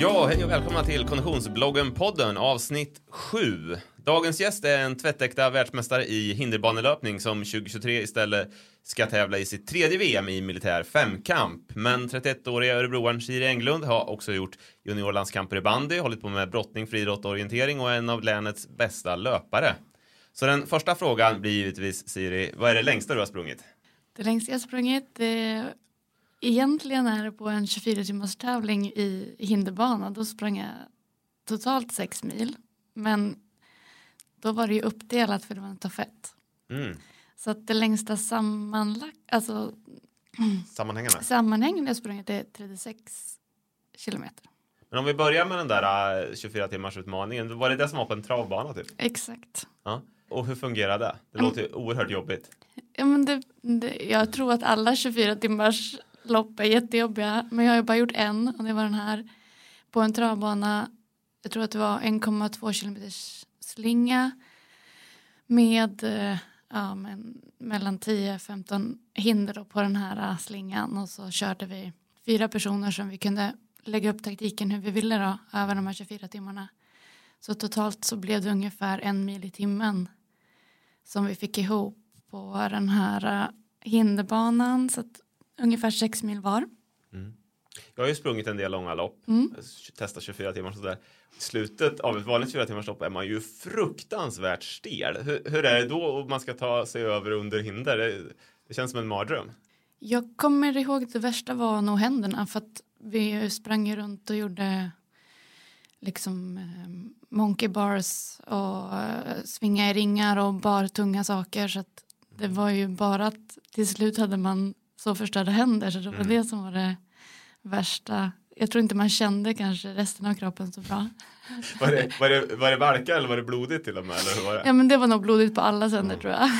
Ja, hej och välkomna till Konditionsbloggen-podden avsnitt 7. Dagens gäst är en tvättäkta världsmästare i hinderbanelöpning som 2023 istället ska tävla i sitt tredje VM i militär femkamp. Men 31-åriga örebroaren Siri Englund har också gjort juniorlandskamper i bandy, hållit på med brottning, friidrott och orientering och är en av länets bästa löpare. Så den första frågan blir givetvis Siri, vad är det längsta du har sprungit? Det längsta jag sprungit, det, egentligen är det på en 24 timmars tävling i hinderbana. Då sprang jag totalt sex mil. Men då var det ju uppdelat för det var en stafett. Mm. Så att det längsta sammanlagt, alltså Sammanhängande. sammanhängande jag sprungit är 36 kilometer. Men om vi börjar med den där 24 timmars utmaningen, var det det som var på en travbana typ? Exakt. Ja. Och hur fungerade det? Det låter ju oerhört jobbigt. Ja, men det, det, jag tror att alla 24 timmars lopp är jättejobbiga. Men jag har ju bara gjort en och det var den här på en travbana. Jag tror att det var 1,2 kilometers slinga med eh, ja, men, mellan 10-15 hinder då på den här eh, slingan och så körde vi fyra personer som vi kunde lägga upp taktiken hur vi ville då över de här 24 timmarna. Så totalt så blev det ungefär en mil i timmen som vi fick ihop på den här eh, hinderbanan så att ungefär sex mil var. Jag har ju sprungit en del långa lopp, Mm. testat 24 timmar sådär. I slutet av ett vanligt 24 timmars lopp är man ju fruktansvärt stel. Hur, hur är det då om man ska ta sig över under hinder? Det, det känns som en mardröm. Jag kommer ihåg att det värsta var nog händerna för att vi sprang runt och gjorde liksom eh, monkey bars och eh, svinga i ringar och bar tunga saker så att det var ju bara att till slut hade man så förstörda händer så det var Mm. det som var det värsta. Jag tror inte man kände kanske resten av kroppen så bra. Var det, var det, var det verkar eller var det blodigt till och med? Eller hur var det? Ja men det var nog blodigt på alla sänder Mm. tror jag.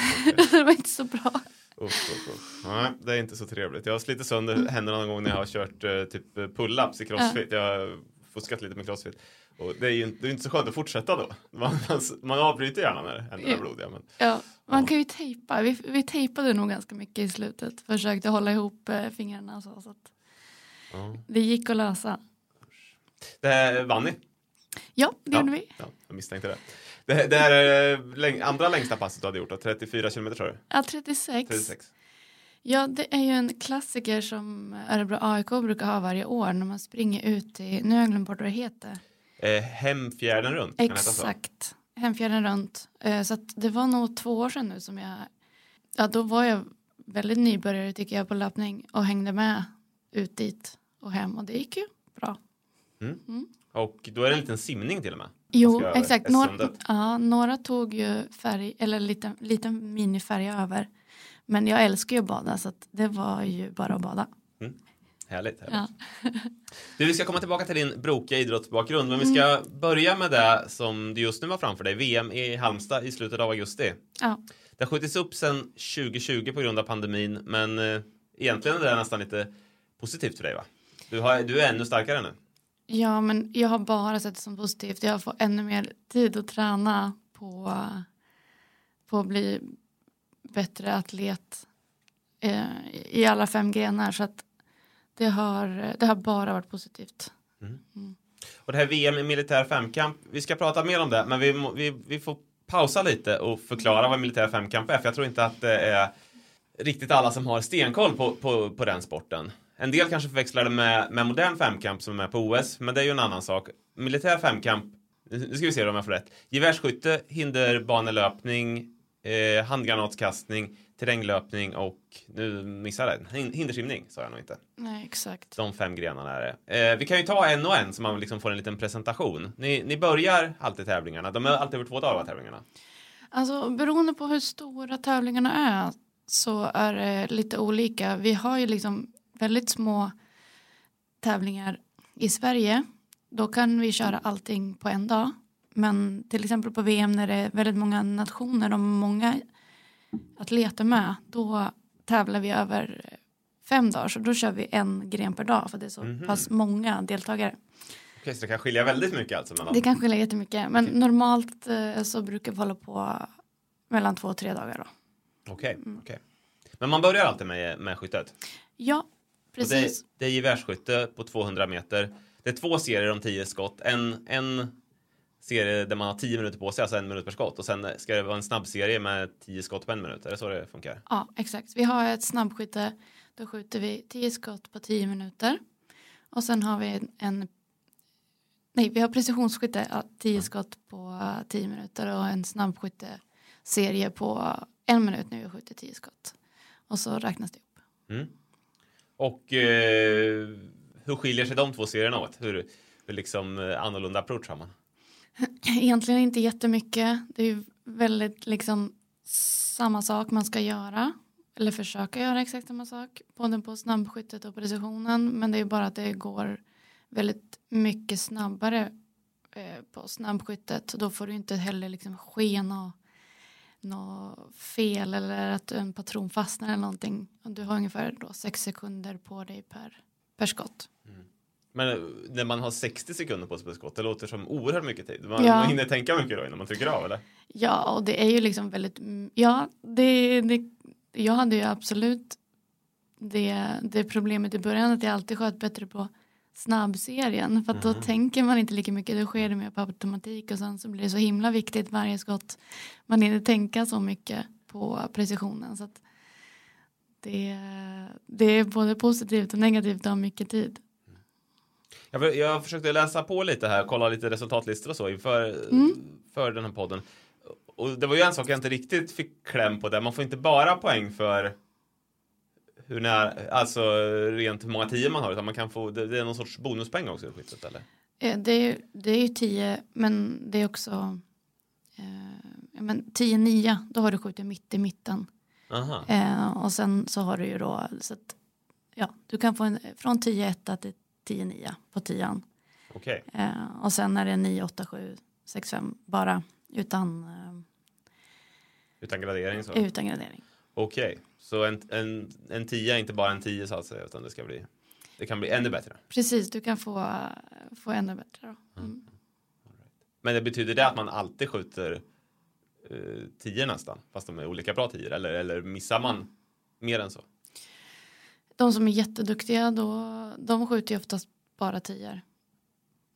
det var inte så bra. Uff, uff, uff. Nej, det är inte så trevligt. Jag har slitit sönder händerna någon gång när jag har kört eh, typ pull-ups i crossfit. Jag har fuskat lite med crossfit. Och det är ju inte, det är inte så skönt att fortsätta då. Man, man, avbryter gärna när händerna är blodiga. Men, Ja, man kan ju tejpa. Vi, vi tejpade nog ganska mycket i slutet. Försökte hålla ihop eh, fingrarna och så. så att ja. det gick att lösa. Det vann ni. Ja, det Ja. gjorde vi. Ja, jag misstänkte det. Det, det här är eh, läng- andra längsta passet du hade gjort, då, 34 kilometer tror du? Ja, 36. 36. Ja, det är ju en klassiker som Örebro AIK brukar ha varje år när man springer ut i, nu har jag glömt bort vad det heter. Eh, Hemfjärden runt. Exakt, Hemfjärden runt. Eh, Så det var nog två år sedan nu som jag, ja då var jag väldigt nybörjare tycker jag på löpning och hängde med ut dit och hem och det gick ju bra. Och då är det en liten simning till och med. Jo, exakt. Några, ja, några tog ju färg, eller liten, liten minifärja över. Men jag älskar ju att bada så att det var ju bara att bada. Härligt. härligt. Ja. Du, vi ska komma tillbaka till din brokiga idrottsbakgrund, men vi ska Mm. börja med det som du just nu var framför dig, VM i Halmstad i slutet av augusti. Ja. Det har skjutits upp sedan 2020 på grund av pandemin, men eh, egentligen är det nästan lite positivt för dig, va? Du, har, du är ännu starkare nu. ja, men jag har bara sett det som positivt. Jag får ännu mer tid att träna på, på att bli bättre atlet eh, i alla fem grenar. Så att det har, det har bara varit positivt. Och det här VM i militär femkamp, vi ska prata mer om det, men vi, vi, vi får pausa lite och förklara vad militär femkamp är, för jag tror inte att det är riktigt alla som har stenkoll på, på, på den sporten. En del kanske förväxlar det med, med modern femkamp som är på OS, men det är ju en annan sak. Militär femkamp, nu ska vi se om jag får rätt. Gevärsskytte, hinderbanelöpning, eh, handgranatskastning, terränglöpning och nu missade jag den. Hindersimning sa jag nog inte. Nej, exakt. De fem grenarna är det. Eh, vi kan ju ta en och en så man liksom får en liten presentation. Ni, ni börjar alltid tävlingarna. De har alltid över två dagar tävlingarna. Alltså beroende på hur stora tävlingarna är så är det lite olika. Vi har ju liksom väldigt små tävlingar i Sverige då kan vi köra allting på en dag. Men till exempel på VM när det är väldigt många nationer och många atleter med då tävlar vi över fem dagar så då kör vi en gren per dag för det är så Mhm. pass många deltagare. Okej, så det kan skilja väldigt mycket alltså mellan... Det kan skilja jättemycket men Okej. normalt eh, så brukar vi hålla på mellan två och tre dagar då. Okej, Mm. okej. Men man börjar alltid med, med skyttet. Ja, Och precis. Det, det är gevärsskytte på 200 meter. Det är två serier om 10 skott. En, en serie där man har 10 minuter på sig, alltså en minut per skott. Och sen ska det vara en snabbserie med 10 skott på en minut. Är det så det funkar? Ja, exakt. Vi har ett snabbskytte. Då skjuter vi 10 skott på 10 minuter. Och sen har vi en, nej, vi har precisionsskytte, ja, 10 skott på eh, 10 minuter och en snabbskytte-serie på en minut när vi skjuter 10 skott. Och så räknas det upp. Mm. Och eh, hur skiljer sig de två serierna åt? Hur, hur liksom eh, annorlunda approach har man? Egentligen inte jättemycket. Det är ju väldigt liksom samma sak man ska göra. Eller försöka göra exakt samma sak. Både på snabbskyttet och precisionen. Men det är bara att det går väldigt mycket snabbare eh, på snabbskyttet. Då får du inte heller liksom ske något fel eller att en patron fastnar eller någonting. Du har ungefär då sex sekunder på dig per, per skott. Men eh, när man har 60 sekunder på sig på skott, det låter som oerhört mycket tid. Man, Ja. man hinner tänka mycket då innan man trycker av, eller? Ja, och det är ju liksom väldigt, mm, ja, det, det, jag hade ju absolut det, det problemet i början att jag alltid sköt bättre på snabbserien för att då Mhm. tänker man inte lika mycket, då sker det mer på automatik och sen så blir det så himla viktigt varje skott. Man hinner tänka så mycket på precisionen så att det, det är både positivt och negativt att ha mycket tid. Jag, jag försökte läsa på lite här, kolla lite resultatlistor och så inför Mm. för den här podden. Och det var ju en sak jag inte riktigt fick kläm på där. Man får inte bara poäng för hur nära, alltså rent hur många tio man har, utan man kan få, det, det är någon sorts bonuspoäng också i skyttet eller? Eh, Det är, ju- det är ju 10 men det är också eh, men 10 9 då har du skjutit mitt i mitten eh, och sen så har du ju då så att, ja du kan få en, från 10 1 till 10 9 på 10 okej. eh, och sen är det 9 8 7 6 5 bara utan eh, Utan gradering så. utan gradering. Okej, så en, en, en tia är inte bara en tio så att säga, utan det ska bli, det kan bli ännu bättre. Precis, du kan få, få ännu bättre då. Mm. Men det betyder det att man alltid skjuter eh, tio nästan, fast de är olika bra tior, eller, eller missar man mer än så? De som är jätteduktiga då, de skjuter ju oftast bara 10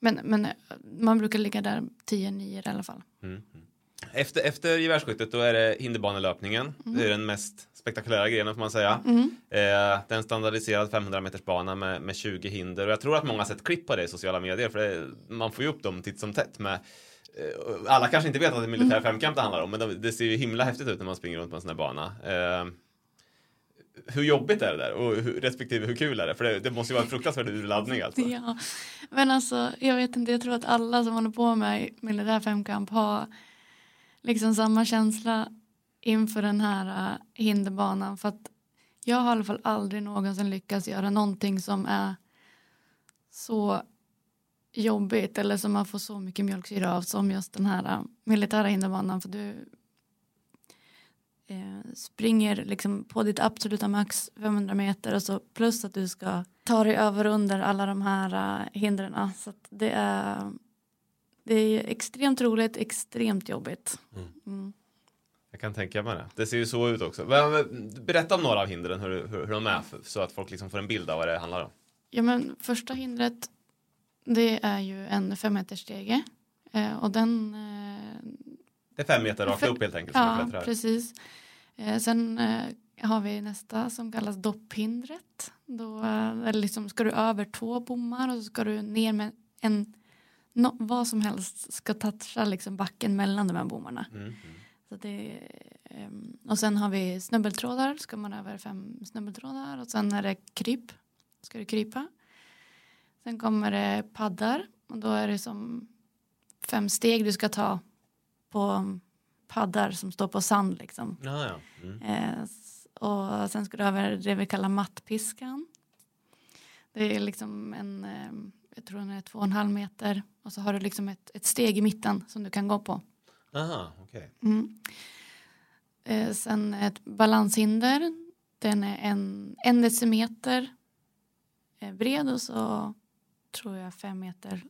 men, men eh, man brukar ligga där 10 9 i alla fall. Mm. mm. Efter, efter gevärsskyttet då är det hinderbanelöpningen. Det är den mest spektakulära grenen får man säga. Mm. Eh, en standardiserad 500 meters bana med, med 20 hinder och jag tror att många har sett klipp på det i sociala medier för det, man får ju upp dem titt som tätt med eh, alla kanske inte vet att det är militär femkamp det handlar om men det, det ser ju himla häftigt ut när man springer runt på en sån här bana. Eh, hur jobbigt är det där och hur, respektive hur kul är det? För det, det måste ju vara en fruktansvärd urladdning alltså. Ja, men alltså jag vet inte, jag tror att alla som håller på med militär femkamp har liksom samma känsla inför den här uh, hinderbanan för att jag har i alla fall aldrig någonsin lyckats göra någonting som är så jobbigt eller som man får så mycket mjölksyra av som just den här uh, militära hinderbanan för du eh, springer liksom på ditt absoluta max 500 meter och så plus att du ska ta dig över under alla de här uh, hindren så att det är det är extremt roligt, extremt jobbigt. Mm. Jag kan tänka mig det. Det ser ju så ut också. Berätta om några av hindren, hur, hur, hur de är, så att folk liksom får en bild av vad det handlar om. Ja men första hindret det är ju en femmetersstege eh, och den eh, Det är fem meter rakt upp helt enkelt. Ja, precis. Eh, sen eh, har vi nästa som kallas dopphindret. Då eh, liksom, ska du över två bommar och så ska du ner med en no, vad som helst ska toucha liksom backen mellan de här bommarna. Mm, mm. Så det, ehm, och sen har vi snubbeltrådar, ska man över fem snubbeltrådar och sen är det kryp, ska du krypa. Sen kommer det paddar och då är det som fem steg du ska ta på paddar som står på sand liksom. Ja, ja. Mm. Eh, och sen ska du över det vi kallar mattpiskan. Det är liksom en, eh, jag tror den är två och en halv meter och så har du liksom ett, ett steg i mitten som du kan gå på. Aha, okej. Mm. Eh, sen ett balanshinder. Den är en, en decimeter eh, bred och så tror jag fem meter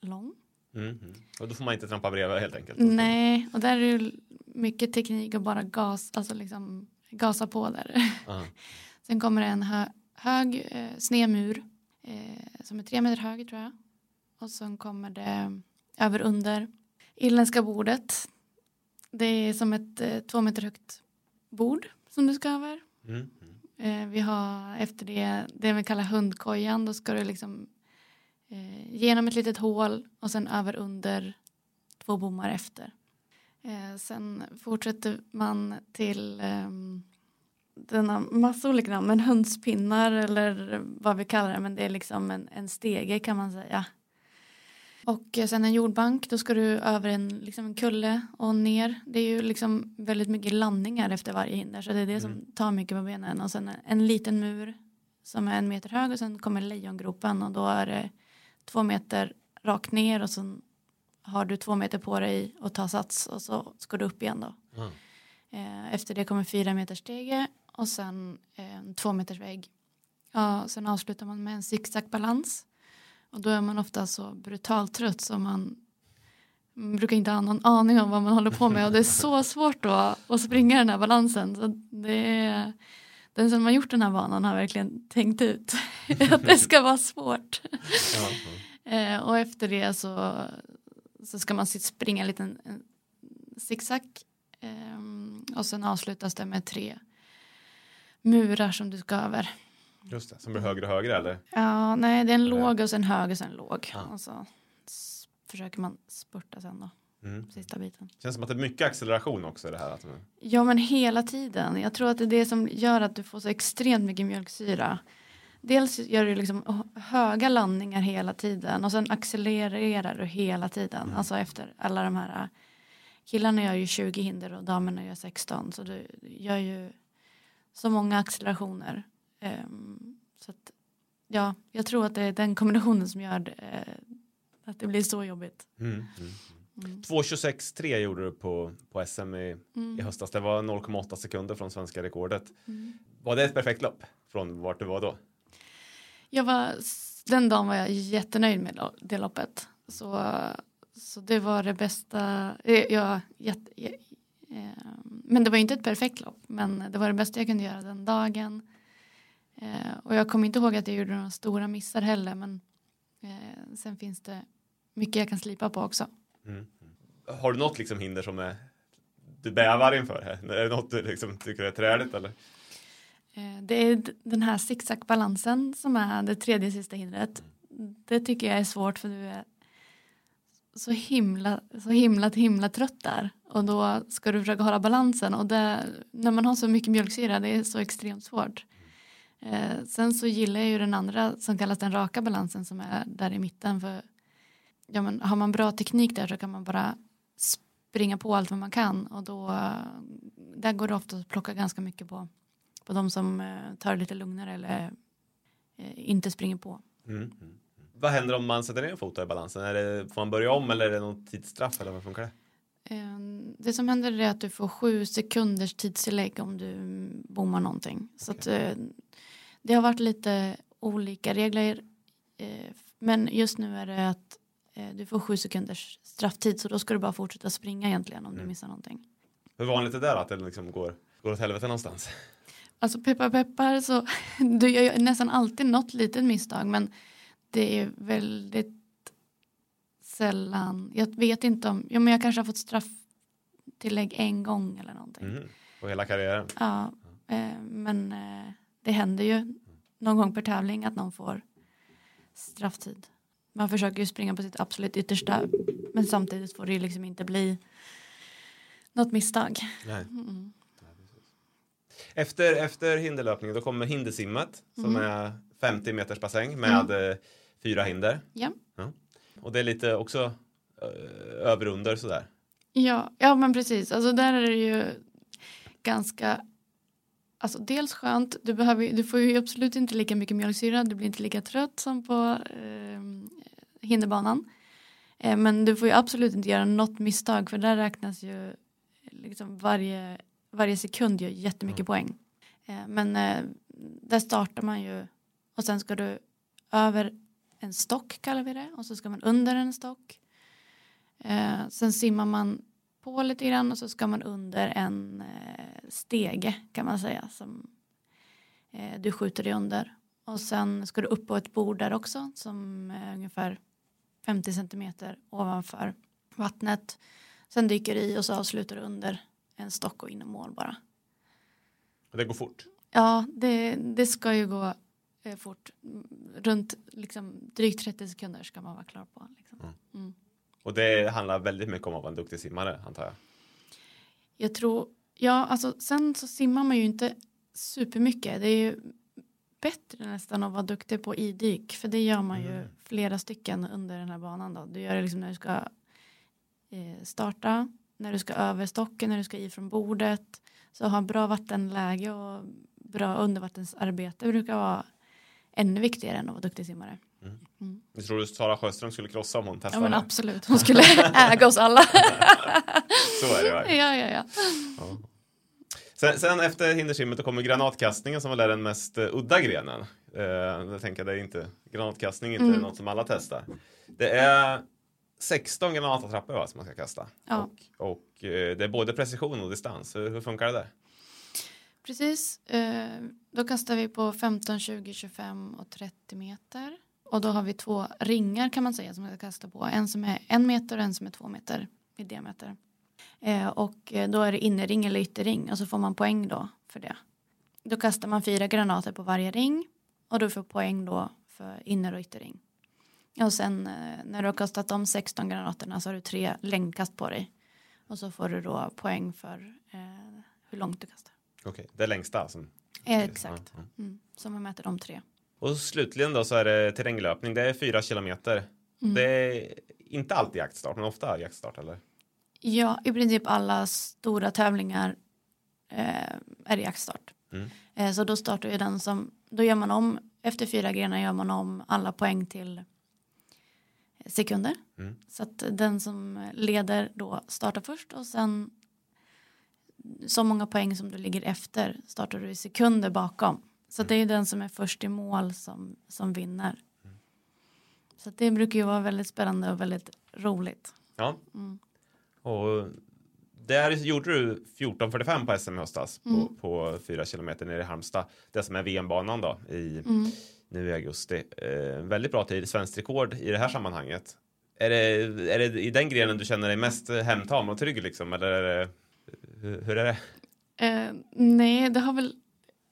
lång. Mm, mm. Och då får man inte trampa bredvid helt enkelt. Nej, och där är det mycket teknik och bara gas, alltså liksom gasa på där. Aha. Sen kommer det en hö hög eh, snedmur eh, som är tre meter hög tror jag. Och sen kommer det över under irländska bordet. Det är som ett eh, två meter högt bord som du ska över. Mm, mm. Eh, vi har efter det det vi kallar hundkojan. Då ska du liksom eh, genom ett litet hål och sen över under två bommar efter. Eh, sen fortsätter man till ehm, denna massa olika namn, men hönspinnar eller vad vi kallar det, men det är liksom en, en stege kan man säga. Och eh, sen en jordbank, då ska du över en, liksom en kulle och ner. Det är ju liksom väldigt mycket landningar efter varje hinder, så det är det som tar mycket på benen. Och sen en, en liten mur som är en meter hög och sen kommer lejongropen och då är det två meter rakt ner och sen har du två meter på dig att ta sats och så ska du upp igen då. Ah. Eh, Efter det kommer fyra meters stege och sen eh, två meters vägg. Ja, sen avslutar man med en zigzagbalans. Och då är man ofta så brutalt trött så man man brukar inte ha någon aning om vad man håller på med och det är så svårt då att springa den här balansen. Så det är, den som har gjort den här banan har verkligen tänkt ut att det ska vara svårt. Ja. Eh, och efter det så, så ska man springa en liten en zigzag. ehm, och sen avslutas det med tre murar som du ska över. Just det, som blir högre och högre eller? Ja, nej, det är en låg och sen hög och sen låg. Ja. Och så försöker man spurta sen då, Mm. sista biten. Känns som att det är mycket acceleration också i det här. Att. Ja, men hela tiden. Jag tror att det är det som gör att du får så extremt mycket mjölksyra. Dels gör du liksom höga landningar hela tiden och sen accelererar du hela tiden. Alltså efter alla de här killarna gör ju 20 hinder och damerna gör 16 så du gör ju så många accelerationer. Ehm, så att, ja, jag tror att det är den kombinationen som gör det, eh, att det blir så jobbigt. Mm. Mm. Mm. 2.26,3 gjorde du på, på SM i, i Mm. höstas. Det var 0,8 sekunder från svenska rekordet. Mm. Var det ett perfekt lopp från vart du var då? Jag var, den dagen var jag jättenöjd med det loppet. Så, så det var det bästa. eh, Jag, jätte, eh, eh, men det var inte ett perfekt lopp. Men det var det bästa jag kunde göra den dagen. Och jag kommer inte ihåg att jag gjorde några stora missar heller. Men sen finns det mycket jag kan slipa på också. Mm. Har du något liksom hinder som är du bävar inför här? Är det något du liksom tycker är träligt eller? Eh, Det är den här zigzagbalansen som är det tredje sista hindret. Det tycker jag är svårt för du är så himla, så himla, himla trött där. Och då ska du försöka hålla balansen och det, när man har så mycket mjölksyra det är så extremt svårt. Eh, sen så gillar jag ju den andra som kallas den raka balansen som är där i mitten. För ja, men har man bra teknik där så kan man bara springa på allt vad man kan och då där går det ofta att plocka ganska mycket på på de som eh, tar det lite lugnare eller eh, inte springer på. Mm. Mm. Vad händer om man sätter ner en fot i balansen? Är det, får man börja om eller är det något tidsstraff eller vad funkar det? Eh, Det som händer är att du får sju sekunders tidstillägg om du bommar någonting. Så att, eh, det har varit lite olika regler. Men just nu är det att du får sju sekunders strafftid så då ska du bara fortsätta springa egentligen om du Mm. missar någonting. Hur vanligt är det där att det liksom går, går åt helvete någonstans? Alltså peppar peppar så du gör ju nästan alltid något litet misstag men det är väldigt sällan. Jag vet inte om, ja men jag kanske har fått strafftillägg en gång eller någonting. Mm. På hela karriären? Ja, eh, men eh, det händer ju någon gång per tävling att någon får strafftid. Man försöker ju springa på sitt absolut yttersta men samtidigt får det ju liksom inte bli något misstag. Nej. Mm. Efter, efter hinderlöpningen då kommer hindersimmet som Mm. är 50 meters bassäng med eh, fyra hinder. Ja. Och det är lite också eh, över och under sådär. Ja, ja men precis. Alltså där är det ju ganska alltså dels skönt, du, behöver, du får ju absolut inte lika mycket mjölksyra, du blir inte lika trött som på eh, hinderbanan. Eh, men du får ju absolut inte göra något misstag för där räknas ju liksom varje, varje sekund gör jättemycket poäng. Eh, men eh, där startar man ju och sen ska du över en stock kallar vi det och så ska man under en stock. Eh, sen simmar man på lite grann och så ska man under en eh, stege kan man säga som eh, du skjuter dig under. Och sen ska du upp på ett bord där också som är ungefär 50 centimeter ovanför vattnet. Sen dyker du i och så avslutar du under en stock och in i mål bara. Det går fort. Ja, det, det ska ju gå eh, fort. Runt liksom, drygt 30 sekunder ska man vara klar på. Och det handlar väldigt mycket om att vara en duktig simmare antar jag. Jag tror, ja alltså sen så simmar man ju inte supermycket. Det är ju bättre nästan att vara duktig på idyk. För det gör man ju Mm. flera stycken under den här banan då. Du gör det liksom när du ska eh, starta, när du ska över stocken, när du ska i från bordet. Så ha bra vattenläge och bra undervattensarbete brukar vara ännu viktigare än att vara duktig simmare. Jag tror du Sara Sjöström skulle krossa om hon Ja testade? men absolut, hon skulle äga oss alla. Så är det va? ja, ja, ja. Sen, sen efter hindersimmet kommer granatkastningen som väl är den mest uh, udda grenen. Uh, jag tänker det är inte granatkastning är inte Mm. något som alla testar. Det är 16 granattrappor va, som man ska kasta. Ja. Och, och eh, det är både precision och distans. Hur, hur funkar det där? Precis, eh, då kastar vi på 15, 20, 25 och 30 meter. Och då har vi två ringar kan man säga som man ska kasta på. En som är en meter och en som är två meter i diameter. Eh, och eh, då är det innerring eller ytterring och så får man poäng då för det. Då kastar man fyra granater på varje ring och du får poäng då för inner och ytterring. Och sen eh, när du har kastat de 16 granaterna så har du tre längdkast på dig. Och så får du då poäng för eh, hur långt du kastar. Okej, det är längsta. Som, Eh, exakt. Mm. Så man mäter de tre. Och slutligen då så är det terränglöpning. Det är fyra kilometer. Mm. Det är inte alltid jaktstart, men ofta jaktstart eller? Ja, i princip alla stora tävlingar eh, är det jaktstart. Mm. Eh, så då startar ju den som, då gör man om, efter fyra grenar gör man om alla poäng till sekunder. Mm. Så att den som leder då startar först och sen så många poäng som du ligger efter startar du i sekunder bakom. Så det är den som är först i mål som, som vinner. Så det brukar ju vara väldigt spännande och väldigt roligt. Ja. Mm. Och där gjorde du 14.45 på SM i höstas Mm. på, på 4 kilometer nere i Halmstad. Det som är VM-banan då i, Mm. nu i augusti. Eh, väldigt bra tid, svenskt rekord i det här sammanhanget. Är det, är det i den grenen du känner dig mest hemtam och trygg liksom? Eller är det, hur, hur är det? Eh, nej, det har väl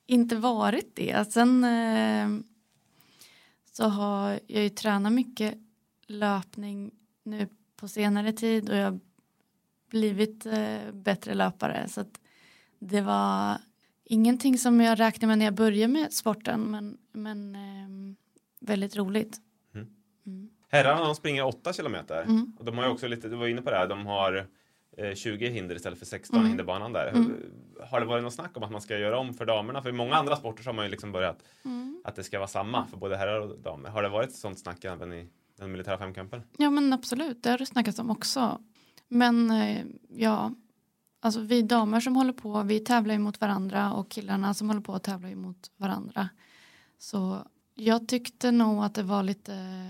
inte varit det. Sen eh, så har jag ju tränat mycket löpning nu på senare tid och jag har blivit eh, bättre löpare. Så att det var ingenting som jag räknade med när jag började med sporten men, men eh, väldigt roligt. Mm. Mm. Herrarna de springer 8 kilometer. Mm. Och de har ju också lite, du var inne på det här, de har 20 hinder istället för 16 Mm. hinderbanan där. Mm. Har det varit något snack om att man ska göra om för damerna? För i många andra sporter så har man ju liksom börjat Mm. att det ska vara samma för både herrar och damer. Har det varit sånt snack även i den militära femkampen? Ja men absolut, det har det snackats om också. Men eh, ja, alltså vi damer som håller på, vi tävlar ju mot varandra och killarna som håller på tävlar ju mot varandra. Så jag tyckte nog att det var lite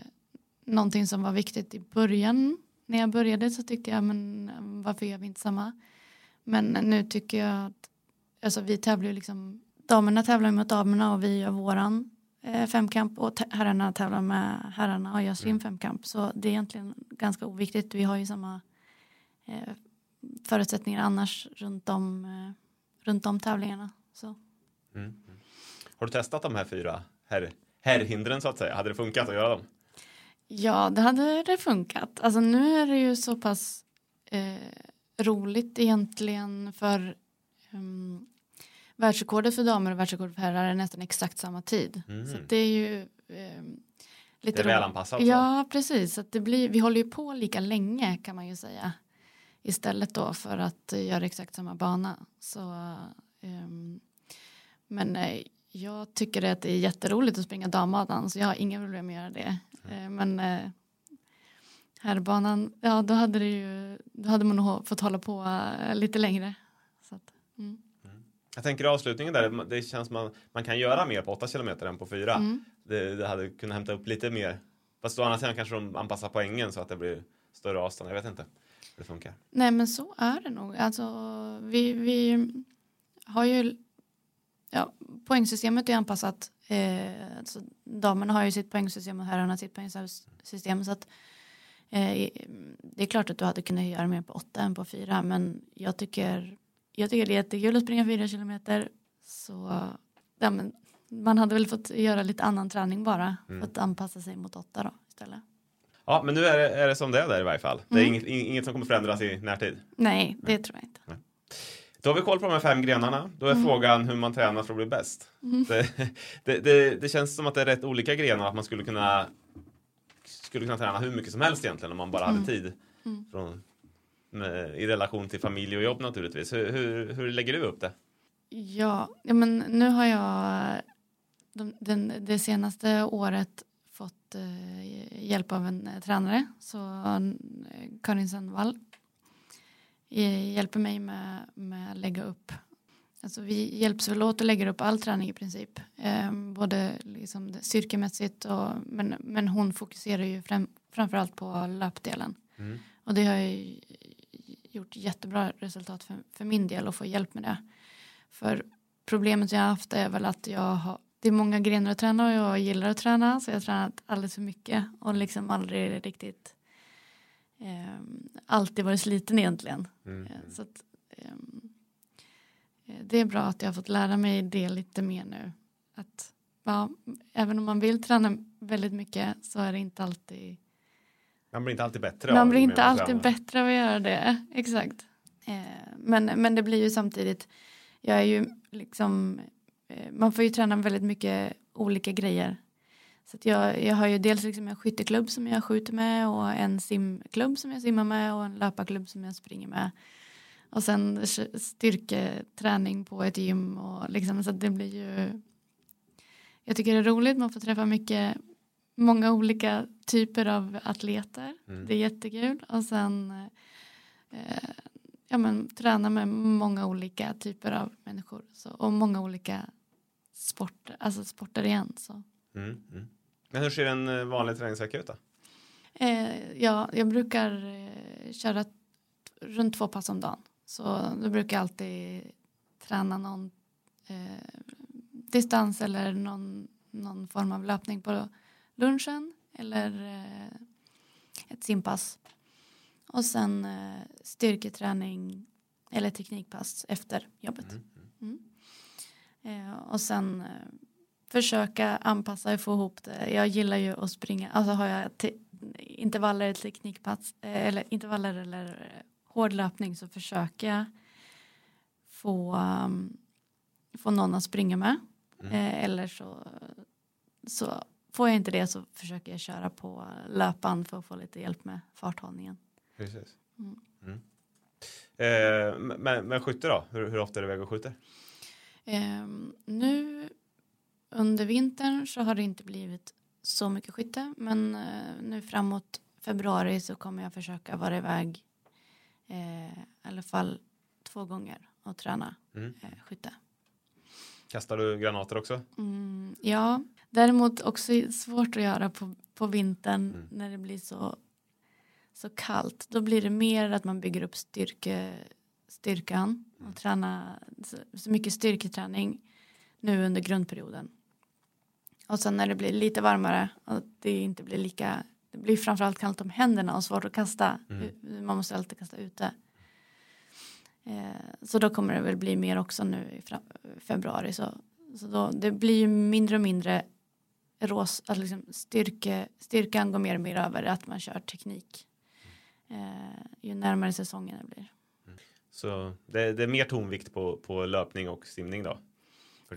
någonting som var viktigt i början. När jag började så tyckte jag, men varför gör vi inte samma? Men nu tycker jag att, alltså vi tävlar ju liksom, damerna tävlar mot damerna och vi gör våran eh, femkamp och herrarna tävlar med herrarna och gör sin Mm. femkamp. Så det är egentligen ganska oviktigt. Vi har ju samma eh, förutsättningar annars runt om, eh, runt om tävlingarna. Så. Mm. Har du testat de här fyra herr, herrhindren så att säga? Hade det funkat att göra dem? Ja, det hade det funkat. Alltså nu är det ju så pass eh, roligt egentligen för um, världsrekordet för damer och världsrekordet för herrar är nästan exakt samma tid. Mm. Så det är ju ehm, lite Det är väl ro- anpassat, så. Ja, precis. Så att det blir, vi håller ju på lika länge kan man ju säga. Istället då för att eh, göra exakt samma bana. Så, ehm, men eh, jag tycker att det är jätteroligt att springa dambanan så jag har inga problem med att göra det. Eh, men eh, herrbanan, ja då hade, det ju, då hade man nog fått hålla på eh, lite längre. Så att, mm. Jag tänker avslutningen där, det känns man, man kan göra mer på 8 km än på 4. Mm. Det, det hade kunnat hämta upp lite mer. Fast å andra sidan kanske de anpassar poängen så att det blir större avstånd. Jag vet inte hur det funkar. Nej men så är det nog. Alltså, vi, vi har ju ja, poängsystemet är anpassat. Eh, alltså, damerna har ju sitt poängsystem och herrarna sitt poängsystem. Så att, eh, det är klart att du hade kunnat göra mer på åtta än på fyra. Men jag tycker, jag tycker det är jättekul att springa fyra kilometer. Så ja, men, man hade väl fått göra lite annan träning bara. Mm. För att anpassa sig mot åtta då istället. Ja, men nu är det, är det som det är där i varje fall. Det är Mm. inget, inget som kommer förändras i närtid. Nej, det tror jag inte. Då har vi koll på de här fem grenarna. Då är Mm. frågan hur man tränar för att bli bäst. Det, det, det, det känns som att det är rätt olika grenar. Att man skulle kunna, skulle kunna träna hur mycket som helst egentligen om man bara hade tid. Mm. Från, med, I relation till familj och jobb naturligtvis. Hur, hur, hur lägger du upp det? Ja, ja men nu har jag de, den, det senaste året fått eh, hjälp av en eh, tränare. Så eh, Karin Sandvall hjälper mig med, med att lägga upp. Alltså vi hjälps väl åt att lägga upp all träning i princip. Eh, både liksom styrkemässigt och men, men hon fokuserar ju fram, framförallt på löpdelen. Mm. Och det har ju gjort jättebra resultat för, för min del att få hjälp med det. För problemet jag har haft är väl att jag har, det är många grenar att träna och jag gillar att träna så jag har tränat alldeles för mycket och liksom aldrig riktigt eh, alltid varit sliten egentligen. Mm. Eh, Så att, ehm, eh, det är bra att jag har fått lära mig det lite mer nu. Att ja, även om man vill träna väldigt mycket så är det inte alltid Man blir inte alltid bättre. man blir inte alltid tränar. bättre av att göra det. Exakt. Eh, men, men det blir ju samtidigt, jag är ju liksom, eh, man får ju träna väldigt mycket olika grejer. Så jag, jag har ju dels liksom en skytteklubb som jag skjuter med och en simklubb som jag simmar med och en löparklubb som jag springer med. Och sen styrketräning på ett gym och liksom så att det blir ju jag tycker det är roligt, man får träffa mycket många olika typer av atleter. Mm. Det är jättekul. Och sen eh, ja, men, träna med många olika typer av människor. Så, och många olika sporter, alltså sporter igen. Så. Mm. Mm. Men hur ser en eh, vanlig träningsvecka ut då? Eh, ja, jag brukar eh, köra runt två pass om dagen. Så då brukar jag alltid träna någon eh, distans eller någon, någon form av löpning på lunchen eller eh, ett simpass. Och sen eh, styrketräning eller teknikpass efter jobbet. Mm. Eh, och sen eh, försöka anpassa och få ihop det. Jag gillar ju att springa, alltså har jag te- intervaller, teknikpass eh, eller intervaller eller eh, hård löpning så försöker jag få, um, få någon att springa med. Mm. Eh, eller så, så får jag inte det så försöker jag köra på löpband för att få lite hjälp med farthållningen. Precis. Mm. Mm. Eh, men, men skytte då? Hur, hur ofta är du iväg och skjuter? Ehm, nu under vintern så har det inte blivit så mycket skytte men eh, nu framåt februari så kommer jag försöka vara iväg eh, i alla fall två gånger och träna Mm. eh, skytte. Kastar du granater också? Mm, ja, däremot också svårt att göra på, på vintern Mm. när det blir så, så kallt. Då blir det mer att man bygger upp styrke, styrkan och tränar så, så mycket styrketräning nu under grundperioden. Och sen när det blir lite varmare och det inte blir lika, det blir framförallt kallt om händerna och svårt att kasta. Mm. Man måste alltid kasta ute. Eh, så då kommer det väl bli mer också nu i februari. Så, så då, det blir ju mindre och mindre rås, att liksom styrke, styrkan går mer och mer över att man kör teknik. Eh, ju närmare säsongen det blir. Så det, det är mer tonvikt på, på löpning och simning då? För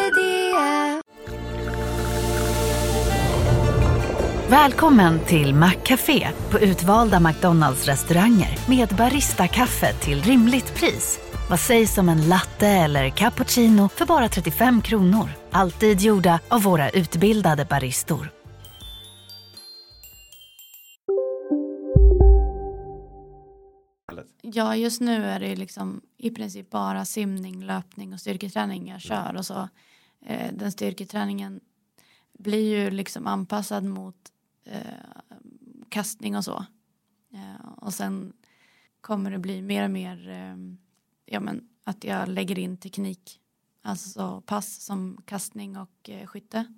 Välkommen till Maccafé på utvalda McDonalds restauranger med Baristakaffe till rimligt pris. Vad sägs om en latte eller cappuccino för bara 35 kronor? Alltid gjorda av våra utbildade baristor. Ja, just nu är det liksom i princip bara simning, löpning och styrketräning jag kör. Och så, eh, den styrketräningen blir ju liksom anpassad mot eh, kastning och så. Eh, och sen kommer det bli mer och mer eh, ja, men att jag lägger in teknik. Alltså pass som kastning och eh, skytte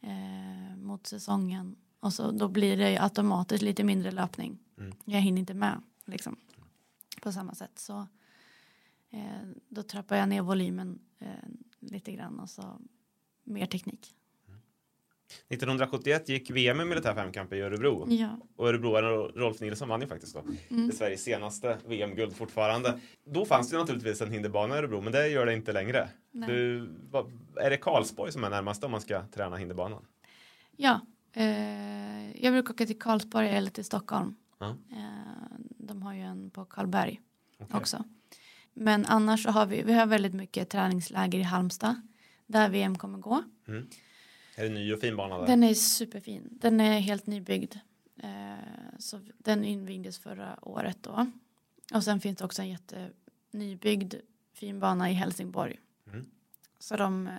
eh, mot säsongen. Och så då blir det automatiskt lite mindre löpning. Mm. Jag hinner inte med liksom på samma sätt. Så eh, då trappar jag ner volymen lite grann och så mer teknik. 1971 gick VM i militär femkamp i Örebro. Ja. Och Örebroaren Rolf Nilsson vann ju faktiskt då. Mm. Det Sveriges senaste VM-guld fortfarande. Då fanns det naturligtvis en hinderbana i Örebro, men det gör det inte längre. Du, vad, är det Karlsborg som är närmast om man ska träna hinderbanan? Ja, eh, jag brukar åka till Karlsborg eller till Stockholm. Ja. Eh, de har ju en på Karlberg Okej. också. Men annars så har vi, vi har väldigt mycket träningsläger i Halmstad där VM kommer gå. Mm. Är det ny och fin bana där? Den är superfin. Den är helt nybyggd. Eh, så den invigdes förra året då. Och sen finns det också en jättenybyggd fin bana i Helsingborg. Mm. Så de, eh,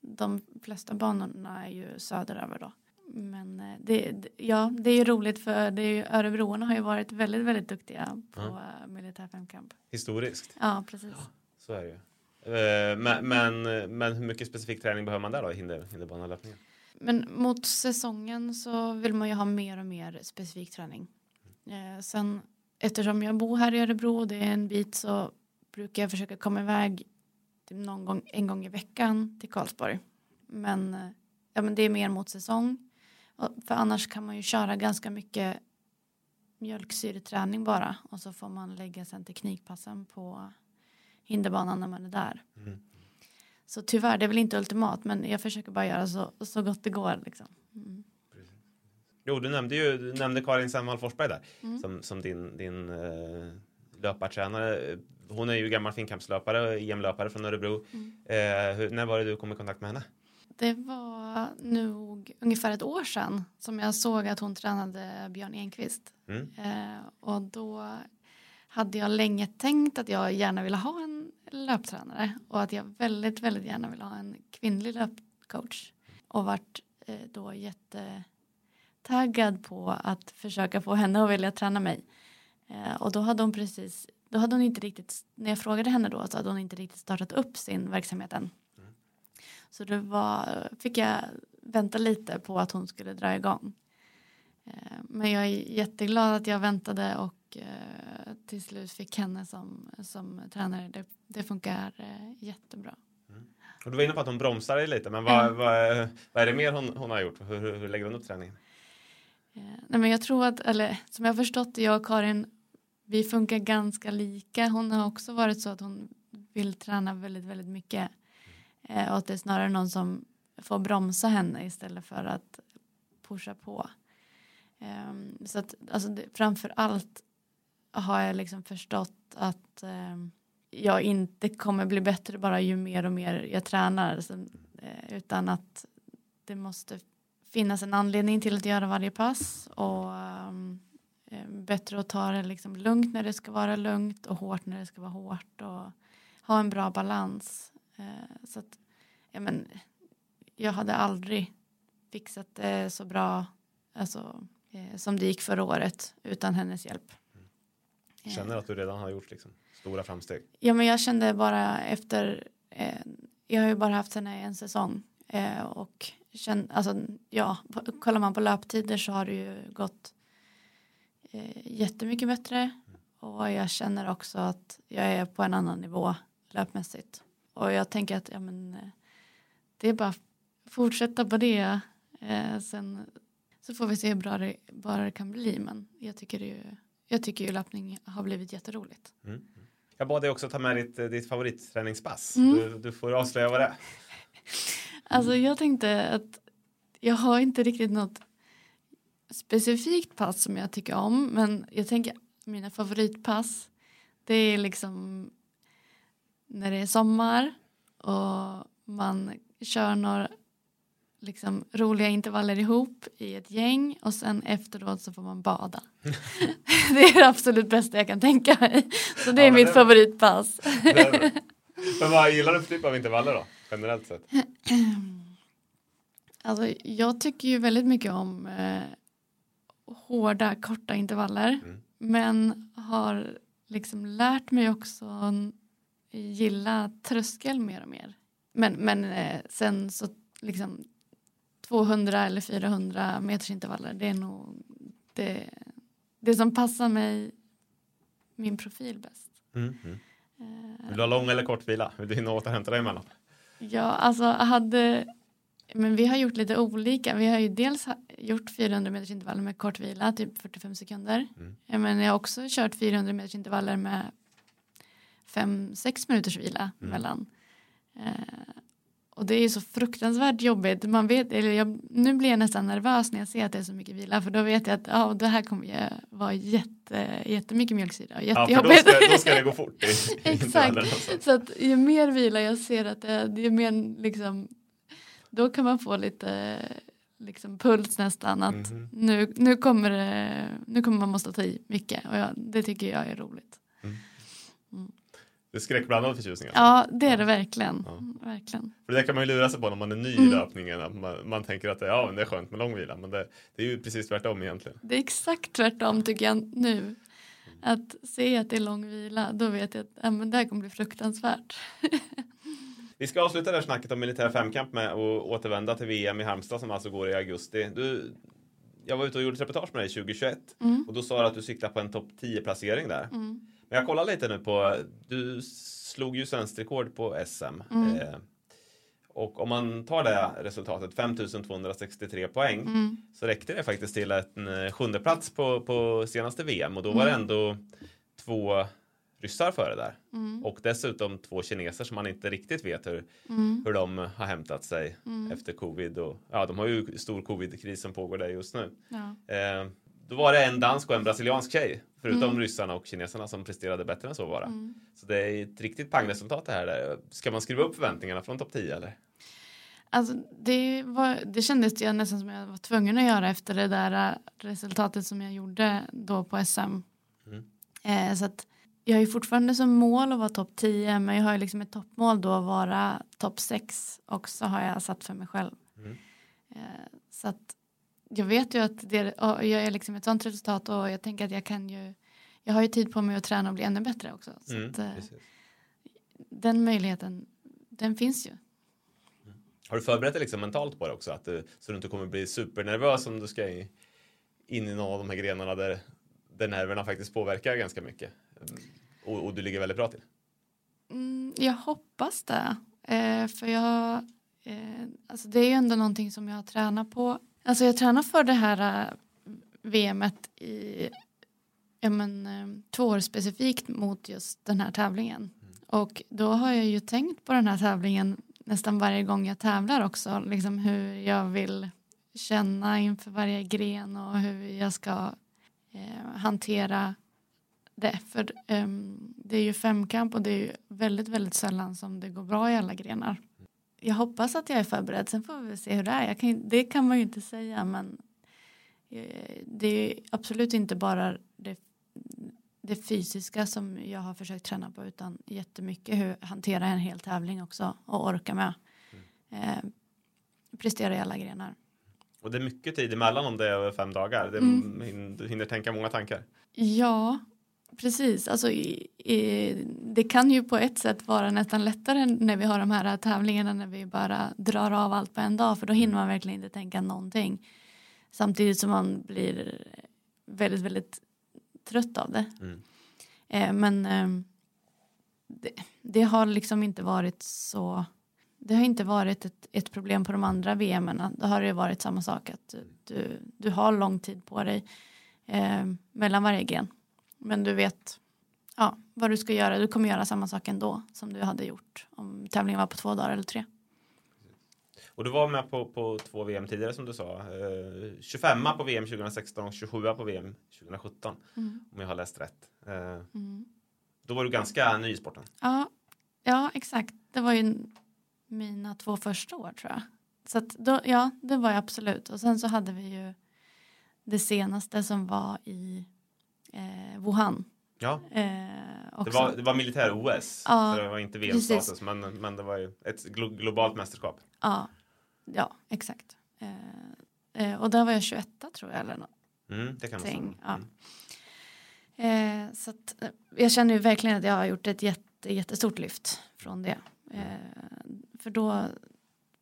de flesta banorna är ju söderöver då. Men eh, det, ja, det är ju roligt för det är ju, Örebroarna har ju varit väldigt, väldigt duktiga på Ja. ja. militär femkamp. Historiskt, Ja, precis. så är det ju. Eh, Men, men, men hur mycket specifik träning behöver man där då i hinder, hinderbanelöpningen? Men mot säsongen så vill man ju ha mer och mer specifik träning. Eh, sen eftersom jag bor här i Örebro och det är en bit så brukar jag försöka komma iväg typ någon gång, en gång i veckan till Karlsborg. Men, eh, ja, men det är mer mot säsong. För annars kan man ju köra ganska mycket mjölksyreträning bara och så får man lägga sen teknikpassen på hinderbanan när man är där. Mm. Så tyvärr, det är väl inte ultimat men jag försöker bara göra så, så gott det går. Liksom. Mm. Jo, du nämnde ju du nämnde Karin Sennvall Forsberg där Mm. som, som din, din uh, löpartränare. Hon är ju gammal finkampslöpare, EM-löpare från Örebro. Mm. Eh, hur, när var det du kom i kontakt med henne? Det var nog ungefär ett år sedan som jag såg att hon tränade Björn Enqvist. Mm. Eh, och då hade jag länge tänkt att jag gärna ville ha en löptränare och att jag väldigt, väldigt gärna vill ha en kvinnlig löpcoach. Och vart eh, då jättetaggad på att försöka få henne att vilja träna mig. Eh, och då hade hon precis, då hade hon inte riktigt, när jag frågade henne då så hade hon inte riktigt startat upp sin verksamhet än. Så det var, fick jag vänta lite på att hon skulle dra igång. Eh, Men jag är jätteglad att jag väntade och eh, till slut fick henne som, som tränare. Det, det funkar eh, jättebra. Och du var inne på att hon bromsar dig lite, men vad, Ja. vad, vad är det mer hon, hon har gjort? Hur, hur, hur lägger hon upp träningen? Eh, Nej, men jag tror att, eller som jag förstått jag och Karin, vi funkar ganska lika. Hon har också varit så att hon vill träna väldigt, väldigt mycket. Eh, och att det är snarare någon som får bromsa henne istället för att pusha på. Ehm, så att, alltså det, framför allt har jag liksom förstått att eh, jag inte kommer bli bättre bara ju mer och mer jag tränar. Sen, eh, utan att det måste finnas en anledning till att göra varje pass och ehm, eh, bättre att ta det liksom lugnt när det ska vara lugnt och hårt när det ska vara hårt och ha en bra balans. Eh, så att, ja, men, jag hade aldrig fixat det så bra alltså, eh, som det gick förra året utan hennes hjälp. Känner att du redan har gjort liksom, stora framsteg? Ja, men jag kände bara efter, eh, jag har ju bara haft henne en säsong eh, och känn, alltså, ja, på, kollar man på löptider så har det ju gått eh, jättemycket bättre och jag känner också att jag är på en annan nivå löpmässigt. Och jag tänker att ja, men, eh, det är bara fortsätta på det. Eh, sen så får vi se hur bra det, bra det kan bli. Men jag tycker, det ju, jag tycker ju löpning har blivit jätteroligt. Mm. Jag bad dig också ta med ditt, ditt favoritträningspass. Mm. Du, du får avslöja vad det är. Alltså jag tänkte att jag har inte riktigt något specifikt pass som jag tycker om. Men jag tänker mina favoritpass. Det är liksom när det är sommar och man kör några liksom, roliga intervaller ihop i ett gäng och sen efteråt så får man bada. det är det absolut bästa jag kan tänka mig. Så det är Ja, mitt det- favoritpass. Det är det. Men vad gillar du för typ av intervaller då? Generellt sett. Alltså, jag tycker ju väldigt mycket om eh, hårda, korta intervaller. Mm. Men har liksom lärt mig också gilla tröskel mer och mer. Men, men eh, sen så liksom 200 eller 400 meters intervaller, det är nog det, det som passar mig, min profil bäst. Mm. Mm. Eh, Vill du ha lång eller kort vila? Vill du hinna återhämta dig emellan? Ja, alltså hade men vi har gjort lite olika. Vi har ju dels gjort 400 meters intervaller med kort vila, typ 45 sekunder. Mm. Men jag har också kört 400 meters intervaller med 5-6 minuters vila Mm. mellan. Eh, och det är så fruktansvärt jobbigt. Man vet, eller jag, nu blir jag nästan nervös när jag ser att det är så mycket vila för då vet jag att ja, det här kommer ju vara jätte, jättemycket mjölksyra och Ja, för då jättejobbigt. ska, då ska det gå fort. I, Exakt. intervallerna, så. Att ju mer vila jag ser att det är mer liksom då kan man få lite liksom puls nästan att Mhm. nu, nu, kommer det, nu kommer man måste ta i mycket och jag, det tycker jag är roligt. Det är skräckblandad förtjusning. Alltså. Ja, det är det verkligen. Ja. verkligen. För det kan man ju lura sig på när man är ny i Mm. löpningen. Att man, man tänker att det, ja, men det är skönt med lång vila. Men det, det är ju precis tvärtom egentligen. Det är exakt tvärtom tycker jag nu. Att se att det är lång vila, då vet jag att ja, men det här kommer bli fruktansvärt. Vi ska avsluta det här snacket om militär femkamp med att återvända till VM i Halmstad som alltså går i augusti. Du, jag var ute och gjorde ett reportage med dig 2021 Mm. och då sa du att du cyklar på en topp 10 placering där. Mm. Men jag kollar lite nu på, du slog ju svenskt rekord på SM. Mm. Eh, och om man tar det resultatet, 5263 poäng, Mm. så räckte det faktiskt till en eh, sjunde plats på, på senaste VM och då var det Mm. ändå två ryssar före där. Mm. Och dessutom två kineser som man inte riktigt vet hur, Mm. hur de har hämtat sig Mm. efter covid. Och, ja, de har ju stor covid-kris som pågår där just nu. Ja. Eh, då var det en dansk och en brasiliansk tjej, förutom Mm. ryssarna och kineserna som presterade bättre än så bara. Mm. Så det är ett riktigt pangresultat det här. Där. Ska man skriva upp förväntningarna från topp 10 eller? Alltså det, var, det kändes jag nästan som jag var tvungen att göra efter det där äh, resultatet som jag gjorde då på SM. Mm. Eh, så att jag har ju fortfarande som mål att vara topp 10 men jag har ju liksom ett toppmål då att vara topp 6 också har jag satt för mig själv. Mm. Eh, så att jag vet ju att det jag är liksom ett sånt resultat och jag tänker att jag kan ju jag har ju tid på mig att träna och bli ännu bättre också. Så Mm, att, eh, den möjligheten den finns ju. Har du förberett dig liksom mentalt på det också? Att du, så du inte kommer bli supernervös om du ska in i någon av de här grenarna där, där nerverna faktiskt påverkar ganska mycket. Mm. Och, och du ligger väldigt bra till. Mm, jag hoppas det. Eh, för jag, eh, alltså det är ju ändå någonting som jag har tränat på. Alltså jag tränar för det här eh, VMet i ja, men, eh, två år specifikt mot just den här tävlingen. Och då har jag ju tänkt på den här tävlingen nästan varje gång jag tävlar också. Liksom hur jag vill känna inför varje gren och hur jag ska eh, hantera det. För ehm, det är ju femkamp och det är ju väldigt, väldigt sällan som det går bra i alla grenar. Jag hoppas att jag är förberedd, sen får vi se hur det är. Kan, det kan man ju inte säga, men eh, det är absolut inte bara det, det fysiska som jag har försökt träna på, utan jättemycket hur hantera en hel tävling också och orka med. Eh, prestera i alla grenar. Och det är mycket tid emellan om det är över fem dagar. Det, Mm. Du hinner tänka många tankar. Ja, precis. Alltså, i, i, det kan ju på ett sätt vara nästan lättare när vi har de här tävlingarna när vi bara drar av allt på en dag för då hinner man verkligen inte tänka någonting. Samtidigt som man blir väldigt, väldigt trött av det. Mm. Eh, men eh, det, det har liksom inte varit så det har inte varit ett, ett problem på de andra VM. Då har det varit samma sak att du, du har lång tid på dig eh, mellan varje gren. Men du vet ja, vad du ska göra. Du kommer göra samma sak ändå som du hade gjort om tävlingen var på två dagar eller tre. Och du var med på, på två VM tidigare som du sa. Eh, 25 på VM 2016 och 27 på VM 2017. Mm. Om jag har läst rätt. Eh, mm. Då var du ganska ny i sporten. Ja, ja, exakt. Det var ju mina två första år tror jag. Så att då, ja, det var jag absolut. Och sen så hade vi ju det senaste som var i eh, Wuhan. Ja. Eh, det var, det var militär-OS. Ja, så det var inte VM-status men, men det var ju ett glo globalt mästerskap. Ja, ja exakt. Eh, eh, och där var jag 21 tror jag eller något. Mm, det kan man ja. mm. eh, Så att, eh, jag känner ju verkligen att jag har gjort ett jätte, jättestort lyft från det. För då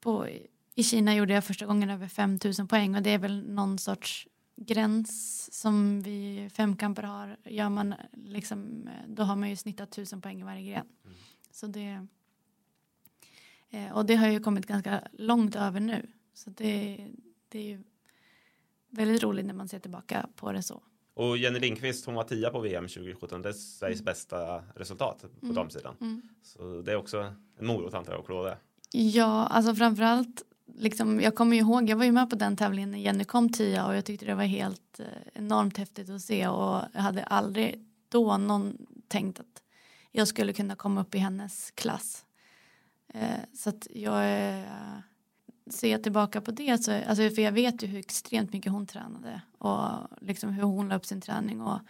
på, i Kina gjorde jag första gången över 5000 poäng och det är väl någon sorts gräns som vi femkamper har. Gör man liksom, då har man ju snittat 1000 poäng i varje gren. Mm. Så det, eh, och det har ju kommit ganska långt över nu. Så det, det är ju väldigt roligt när man ser tillbaka på det så. Och Jenny Lindqvist hon var tia på VM 2017. Det är Sveriges mm. bästa resultat på mm. damsidan. Mm. Så det är också en morot antar jag att klå det. Ja, alltså framförallt liksom, jag kommer ihåg, jag var ju med på den tävlingen när Jenny kom tia och jag tyckte det var helt eh, enormt häftigt att se och jag hade aldrig då någon tänkt att jag skulle kunna komma upp i hennes klass. Eh, så att jag eh, ser tillbaka på det så, alltså för jag vet ju hur extremt mycket hon tränade och liksom hur hon la upp sin träning och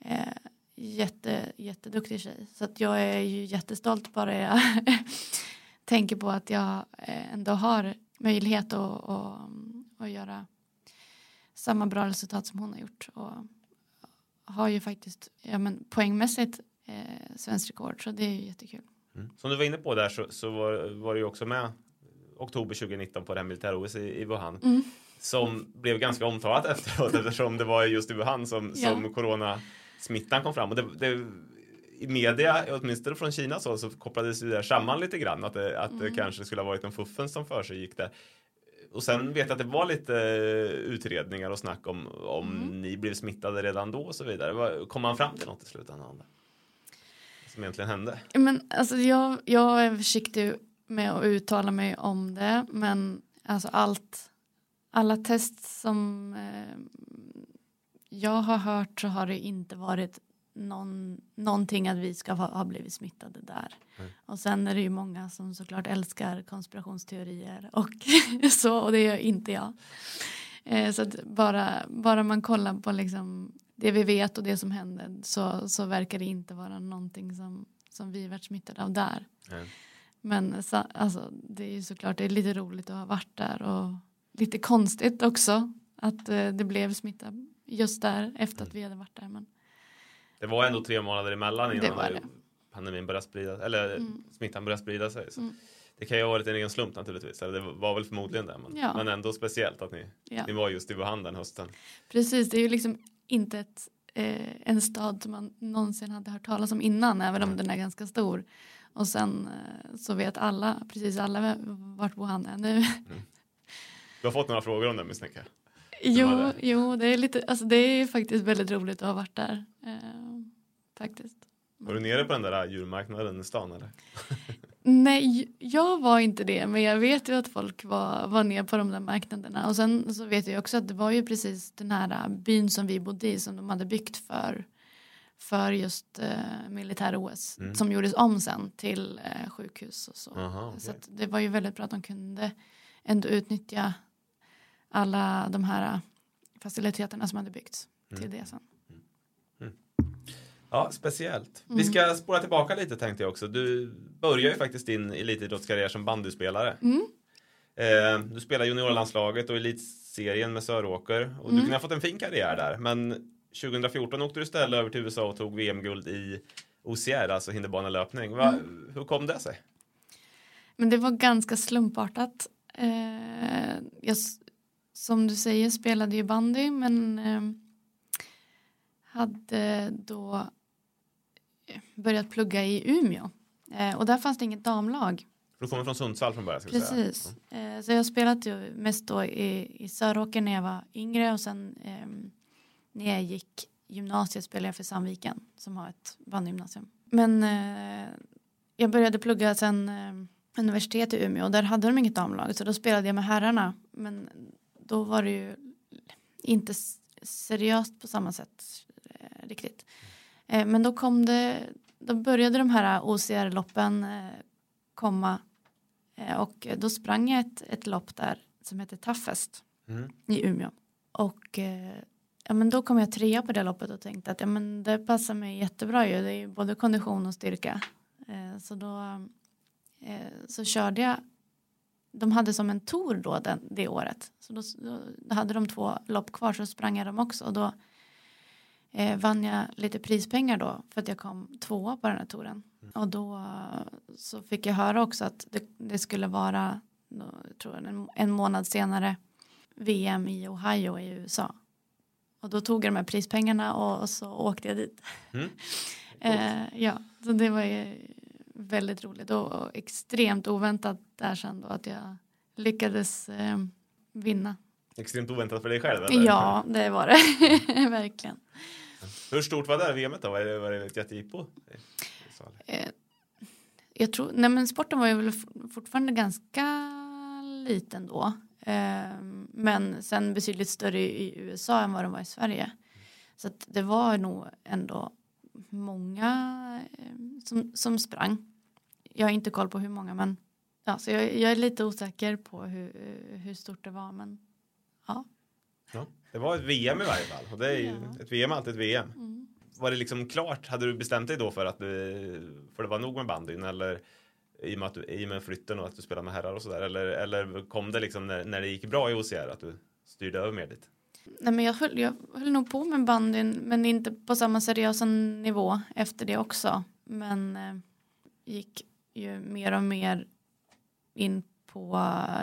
eh, jätte, jätteduktig tjej. Så att jag är ju jättestolt bara jag tänker på att jag eh, ändå har möjlighet att, att, att göra samma bra resultat som hon har gjort och har ju faktiskt ja, men poängmässigt eh, svenskt rekord så det är ju jättekul. Mm. Som du var inne på där så, så var, var du ju också med oktober 2019 på det här militär-OS i, i Wuhan. Mm. Som blev ganska omtalat efteråt eftersom det var just i Wuhan som, ja. som coronasmittan kom fram. Och det, det, i media, åtminstone från Kina så, så kopplades det där samman lite grann. Att det, att mm. det kanske skulle ha varit en fuffen som för sig gick där. Och sen vet jag att det var lite utredningar och snack om om mm. ni blev smittade redan då och så vidare. Kom man fram till något i slutändan? Som egentligen hände? Men alltså jag, jag är försiktig med att uttala mig om det men alltså allt alla test som eh, jag har hört så har det inte varit någon, någonting att vi ska ha, ha blivit smittade där. Mm. Och sen är det ju många som såklart älskar konspirationsteorier och så och det gör inte jag. Eh, så att bara, bara man kollar på liksom det vi vet och det som hände så, så verkar det inte vara någonting som, som vi varit smittade av där. Mm. Men så, alltså, det är ju såklart det är lite roligt att ha varit där och lite konstigt också att eh, det blev smitta just där efter mm. att vi hade varit där. Men det var ändå tre månader emellan innan det det. pandemin började sprida eller mm. smittan började sprida sig. Mm. Det kan ju ha varit en egen slump naturligtvis, eller det var väl förmodligen det. Men, ja. men ändå speciellt att ni, ja. ni var just i Wuhan den hösten. Precis, det är ju liksom inte ett, eh, en stad som man någonsin hade hört talas om innan, även om den är ganska stor. Och sen eh, så vet alla, precis alla vart Wuhan är nu. Mm. Du har fått några frågor om det misstänker jag? Jo, jo det, är lite, alltså det är faktiskt väldigt roligt att ha varit där. Eh, faktiskt. Var du nere på den där djurmarknaden i stan eller? Nej, jag var inte det, men jag vet ju att folk var, var nere på de där marknaderna. Och sen så vet jag också att det var ju precis den här byn som vi bodde i som de hade byggt för, för just eh, militär-OS. Mm. Som gjordes om sen till eh, sjukhus och så. Aha, okay. Så det var ju väldigt bra att de kunde ändå utnyttja alla de här faciliteterna som hade byggts mm. till det sen. Mm. Ja, speciellt. Mm. Vi ska spåra tillbaka lite tänkte jag också. Du börjar ju faktiskt din elitidrottskarriär som bandyspelare. Mm. Eh, du spelar juniorlandslaget och elitserien med Söråker och du mm. kunde ha fått en fin karriär där. Men 2014 åkte du istället över till USA och tog VM-guld i OCR, alltså hinderbanelöpning. Va, mm. Hur kom det sig? Men det var ganska slumpartat. Eh, jag som du säger spelade ju bandy men eh, hade då börjat plugga i Umeå. Eh, och där fanns det inget damlag. Du kommer från Sundsvall från början. Ska Precis. Säga. Eh, så jag har spelat ju mest då i, i Söråker när jag var yngre och sen eh, när jag gick gymnasiet spelade jag för Sandviken som har ett bandgymnasium. Men eh, jag började plugga sen universitet i Umeå och där hade de inget damlag så då spelade jag med herrarna. Men då var det ju inte seriöst på samma sätt eh, riktigt. Eh, men då kom det, då började de här OCR-loppen eh, komma Eh, Och då sprang jag ett, ett lopp där som heter Toughest Mm. i Umeå. Och ja, men då kom jag trea på det loppet och tänkte att ja, men det passar mig jättebra ju. Det är ju både kondition och styrka. Så då så körde jag. De hade som en tour då den, det året. Så då, då hade de två lopp kvar så sprang jag dem också. Och då eh, vann jag lite prispengar då för att jag kom tvåa på den här touren. Och då eh, så fick jag höra också att det, det skulle vara jag tror en, en månad senare VM i Ohio i USA. Och då tog jag de här prispengarna och, och så åkte jag dit. Mm. eh, ja, så det var ju väldigt roligt och extremt oväntat där sen då att jag lyckades eh, vinna. Extremt oväntat för dig själv? Eller? Ja, det var det. Verkligen. Hur stort var det här VMet då? Var det, var det ett jättejippo? Eh, jag tror, nej men sporten var ju väl fortfarande ganska liten då. Eh, men sen betydligt större i USA än vad den var i Sverige. Så att det var nog ändå många eh, som, som sprang. Jag har inte koll på hur många men ja, så jag, jag är lite osäker på hur, hur stort det var men ja. Ja. Det var ett VM i varje fall. Och det är ju, Ja. Ett VM är alltid ett VM. Mm. Var det liksom klart? Hade du bestämt dig då för att du, för det var nog med bandyn? Eller i och med, att du, i och med flytten och att du spelar med herrar och sådär? Eller, eller kom det liksom när, när det gick bra i OCR att du styrde över mer dit? Nej, men jag, höll, jag höll nog på med bandyn men inte på samma seriösa nivå efter det också. Men eh, gick ju mer och mer in på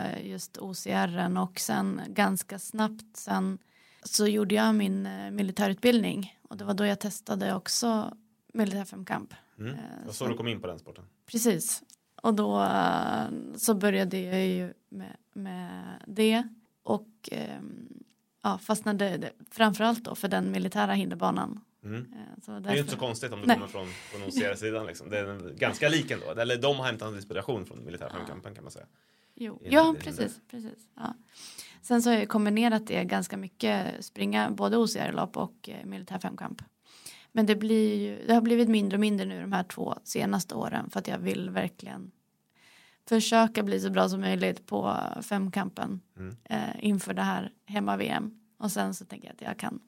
eh, just OCR och sen ganska snabbt sen så gjorde jag min eh, militärutbildning och det var då jag testade också militär femkamp. Mm. Eh, Det var så så- du kom in på den sporten? Precis. Och då så började jag ju med, med det och ehm, ja, fastnade framförallt då för den militära hinderbanan. Mm. Eh, Så Det är ju därför- inte så konstigt om du Nej. kommer från, från OCR-sidan. Liksom. Det är ganska lik ändå. Eller de har hämtat inspiration från militär femkampen kan man säga. Jo. in- Ja, in precis. precis ja. Sen så har jag kombinerat det ganska mycket, springa både OCR-lopp och eh, militär femkamp. Men det, blir ju, det har blivit mindre och mindre nu de här två senaste åren för att jag vill verkligen försöka bli så bra som möjligt på femkampen Mm. eh, inför det här hemma-VM. Och sen så tänker jag att jag kan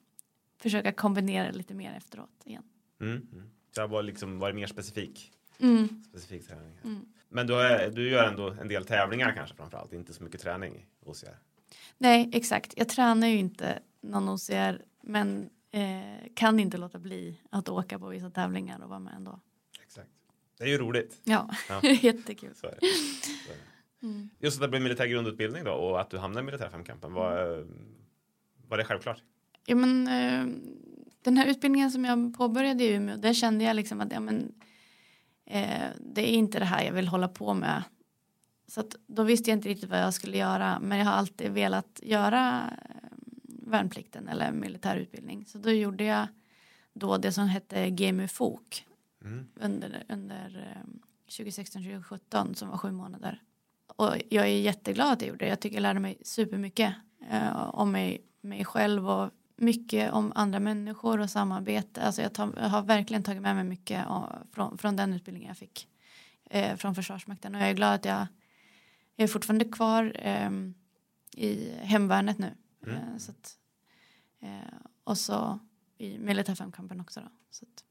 försöka kombinera lite mer efteråt igen. Mm. Mm. Så jag var liksom varit mer specifik. Mm. specifik träning. Mm. Men du, är, du gör ändå en del tävlingar kanske framförallt, inte så mycket träning OCR. Nej, exakt. Jag tränar ju inte någon OCR men eh, kan inte låta bli att åka på vissa tävlingar och vara med ändå. Exakt. Det är ju roligt. Ja, Ja. jättekul. Så är det. Så är det. Mm. Just att det blev militär grundutbildning då och att du hamnade i militärfemkampen, var, var det självklart? Ja, men, eh, den här utbildningen som jag påbörjade i Umeå, där kände jag liksom att ja, men, eh, det är inte det här jag vill hålla på med. Så att, då visste jag inte riktigt vad jag skulle göra, men jag har alltid velat göra eh, värnplikten eller militärutbildning. Så då gjorde jag då det som hette GMU FOK Mm. under, under eh, 2016-2017 som var sju månader. Och jag är jätteglad att jag gjorde det. Jag tycker jag lärde mig supermycket eh, om mig, mig själv och mycket om andra människor och samarbete. Alltså jag, tar, jag har verkligen tagit med mig mycket eh, från, från den utbildningen jag fick eh, från Försvarsmakten. Och jag är glad att jag, jag är fortfarande kvar eh, i hemvärnet nu. Mm. Eh, så att, eh, och så i militärfemkampen också. Då. Så att,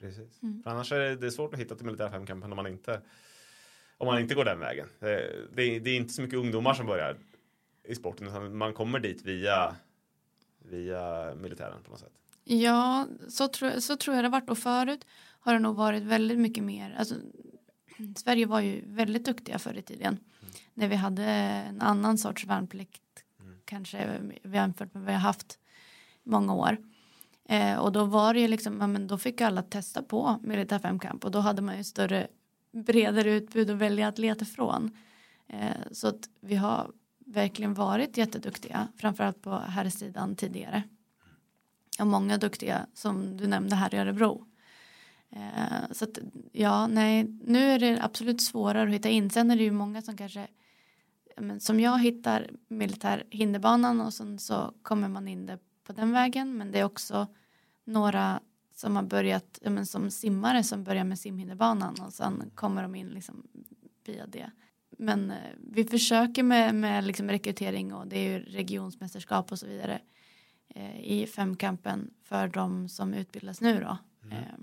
Precis. Mm. För annars är det, det svårt att hitta till militärfemkampen om man inte om man inte går den vägen. Det, det, är- det är inte så mycket ungdomar som börjar i sporten utan man kommer dit via via militären på något sätt. Ja, så tror, så tror jag det varit. Och förut har det nog varit väldigt mycket mer. Alltså, Sverige var ju väldigt duktiga förr i tiden. När vi hade en annan sorts värnplikt. Mm. Kanske jämfört med vad vi har haft många år. Eh, och då var det ju liksom, ja, men då fick alla testa på militär femkamp och då hade man ju större, bredare utbud att välja atleter ifrån. Eh, så att vi har verkligen varit jätteduktiga, framförallt på här sidan tidigare. Och många duktiga som du nämnde här i Örebro. Eh, så att, ja, nej, nu är det absolut svårare att hitta in. Sen är det ju många som kanske, men som jag hittar militär hinderbanan och sen så kommer man in det på den vägen. Men det är också några som har börjat, men som simmare som börjar med simhinderbanan och sen kommer de in liksom via det. Men eh, vi försöker med, med liksom rekrytering och det är ju regionsmästerskap och så vidare eh, i femkampen för de som utbildas nu då. Mm. Eh,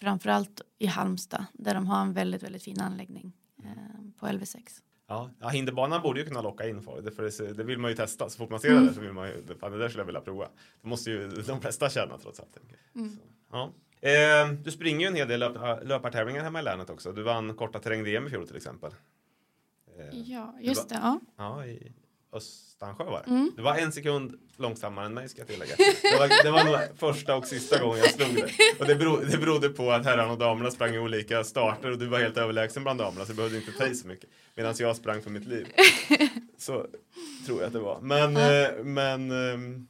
framförallt i Halmstad där de har en väldigt, väldigt fin anläggning eh, på LV6. Ja, ja, hinderbanan borde ju kunna locka in folk. Det, för det, vill man ju testa. Så fort man ser mm. det så vill man ju, fan, det där skulle jag vilja prova. Det måste ju de flesta känna trots allt. Mm. Så, ja. Eh, du springer ju en hel del löp, löpartävlingar hemma i länet också. Du vann korta terräng-VM i fjol till exempel. Eh, ja, just det. Ja. ja i Östansjö var det. Mm. Du var en sekund långsammare än mig ska jag tillägga. Det var, det var nog första och sista gången jag slog det. Och det, berod, det berodde på att herrarna och damerna sprang i olika starter och du var helt överlägsen bland damerna så du behövde inte ta i så mycket. Medan jag sprang för mitt liv. Så tror jag att det var. Men. Eh, men ehm,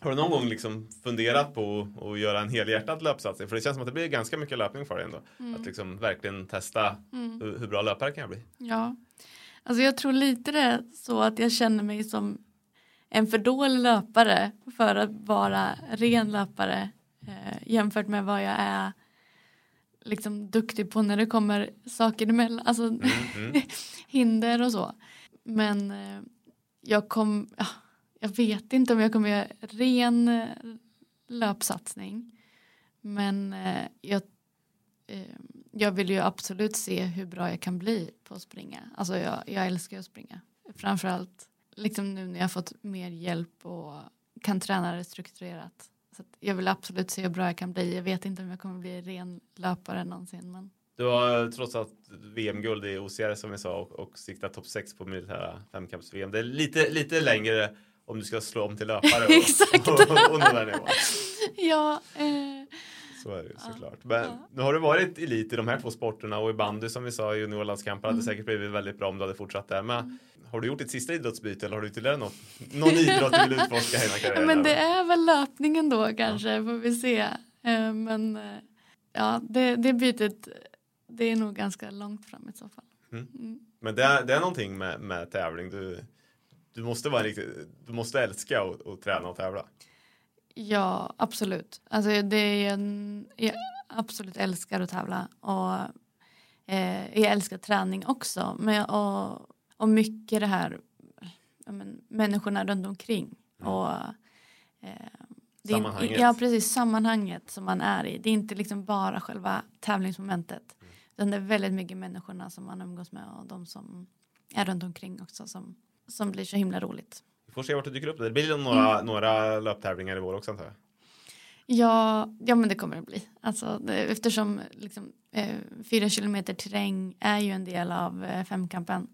har du någon gång liksom funderat på att göra en helhjärtad löpsatsning? För det känns som att det blir ganska mycket löpning för dig ändå. Mm. Att liksom verkligen testa mm. hur, hur, bra löpare kan jag bli. Ja, alltså jag tror lite det är så att jag känner mig som en för dålig löpare för att vara ren löpare eh, jämfört med vad jag är liksom duktig på när det kommer saker emellan, alltså mm, mm. hinder och så. Men eh, jag kom, ja, jag vet inte om jag kommer göra ren eh, löpsatsning. Men eh, jag, eh, jag vill ju absolut se hur bra jag kan bli på att springa. Alltså jag, jag älskar att springa. Framförallt liksom nu när jag har fått mer hjälp och kan träna det strukturerat. Så jag vill absolut se hur bra jag kan bli. Jag vet inte om jag kommer bli ren löpare någonsin. Men... Du har trots allt VM-guld i OCR som vi sa och, och siktar topp 6 på militära femkamps-VM. Det är lite, lite längre om du ska slå om till löpare Exakt. och, och, och. Ja. Eh, så är det såklart. Men nu har du varit elit i de här två sporterna och i bandy som vi sa i juniorlandskamper mm. hade säkert blivit väldigt bra om du hade fortsatt där. Men mm. har du gjort ditt sista idrottsbyte eller har du ytterligare något, någon idrott du vill utforska hela karriären? Men det är väl löpningen då kanske, ja. får vi se. Eh, men eh, ja, det, det bytet, det är nog ganska långt fram i så fall. Mm. Mm. Men det är, det är någonting med, med tävling. Du, du måste vara riktigt, du måste älska att träna och tävla. Ja, absolut. Alltså det är en, jag absolut älskar att tävla och eh, jag älskar träning också. Men, och, och mycket det här men, människorna runt omkring. Mm. Och, eh, sammanhanget. ja, precis. Sammanhanget som man är i. Det är inte liksom bara själva tävlingsmomentet. Mm. Utan det är väldigt mycket människorna som man umgås med och de som är runt omkring också som som blir så himla roligt. Vi får se vart det dyker upp. Det blir några, mm. några löptävlingar i vår också antar jag. Ja, ja men det kommer det bli. Alltså, det, eftersom liksom, eh, fyra kilometer terräng är ju en del av eh, femkampen.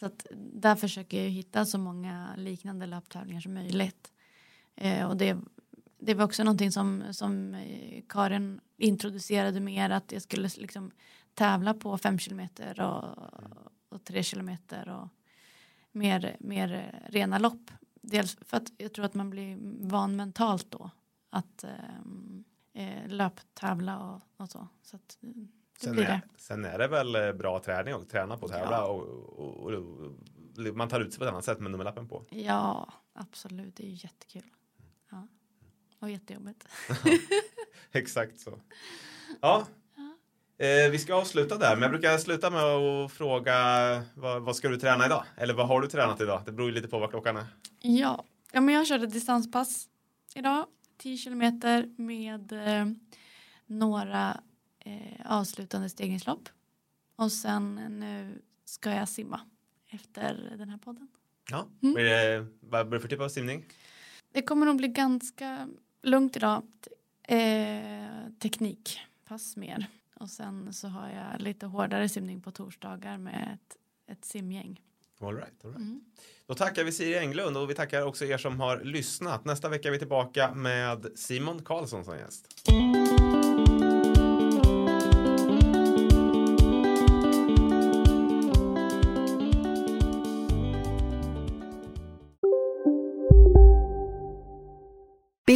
Så att där försöker jag hitta så många liknande löptävlingar som möjligt. Eh, och det, det var också någonting som, som eh, Karin introducerade mer att jag skulle liksom tävla på fem kilometer och, och tre kilometer och mer, mer rena lopp. Dels för att jag tror att man blir van mentalt då att ehm, eh, löptävla och, och så. så att, eh, sen, är, det. sen är det väl eh, bra träning och träna på att tävla ja. och, och, och, och, man tar ut sig på ett annat sätt med nummerlappen på. Ja, absolut. Det är ju jättekul. Ja. Och jättejobbigt. Exakt så. Ja, Eh, vi ska avsluta där, men jag brukar sluta med att fråga vad, vad, ska du träna idag? Eller vad har du tränat idag? Det beror ju lite på vad klockan är. Ja, ja men jag körde distanspass idag. 10 kilometer med eh, några eh, avslutande stegringslopp. Och sen nu ska jag simma efter den här podden. Ja, mm. blir det, vad blir det för typ av simning? Det kommer nog bli ganska lugnt idag. Eh, teknikpass mer. Och sen så har jag lite hårdare simning på torsdagar med ett, ett simgäng. All right, all right. Då tackar vi Siri Englund och vi tackar också er som har lyssnat. Nästa vecka är vi tillbaka med Simon Karlsson som gäst.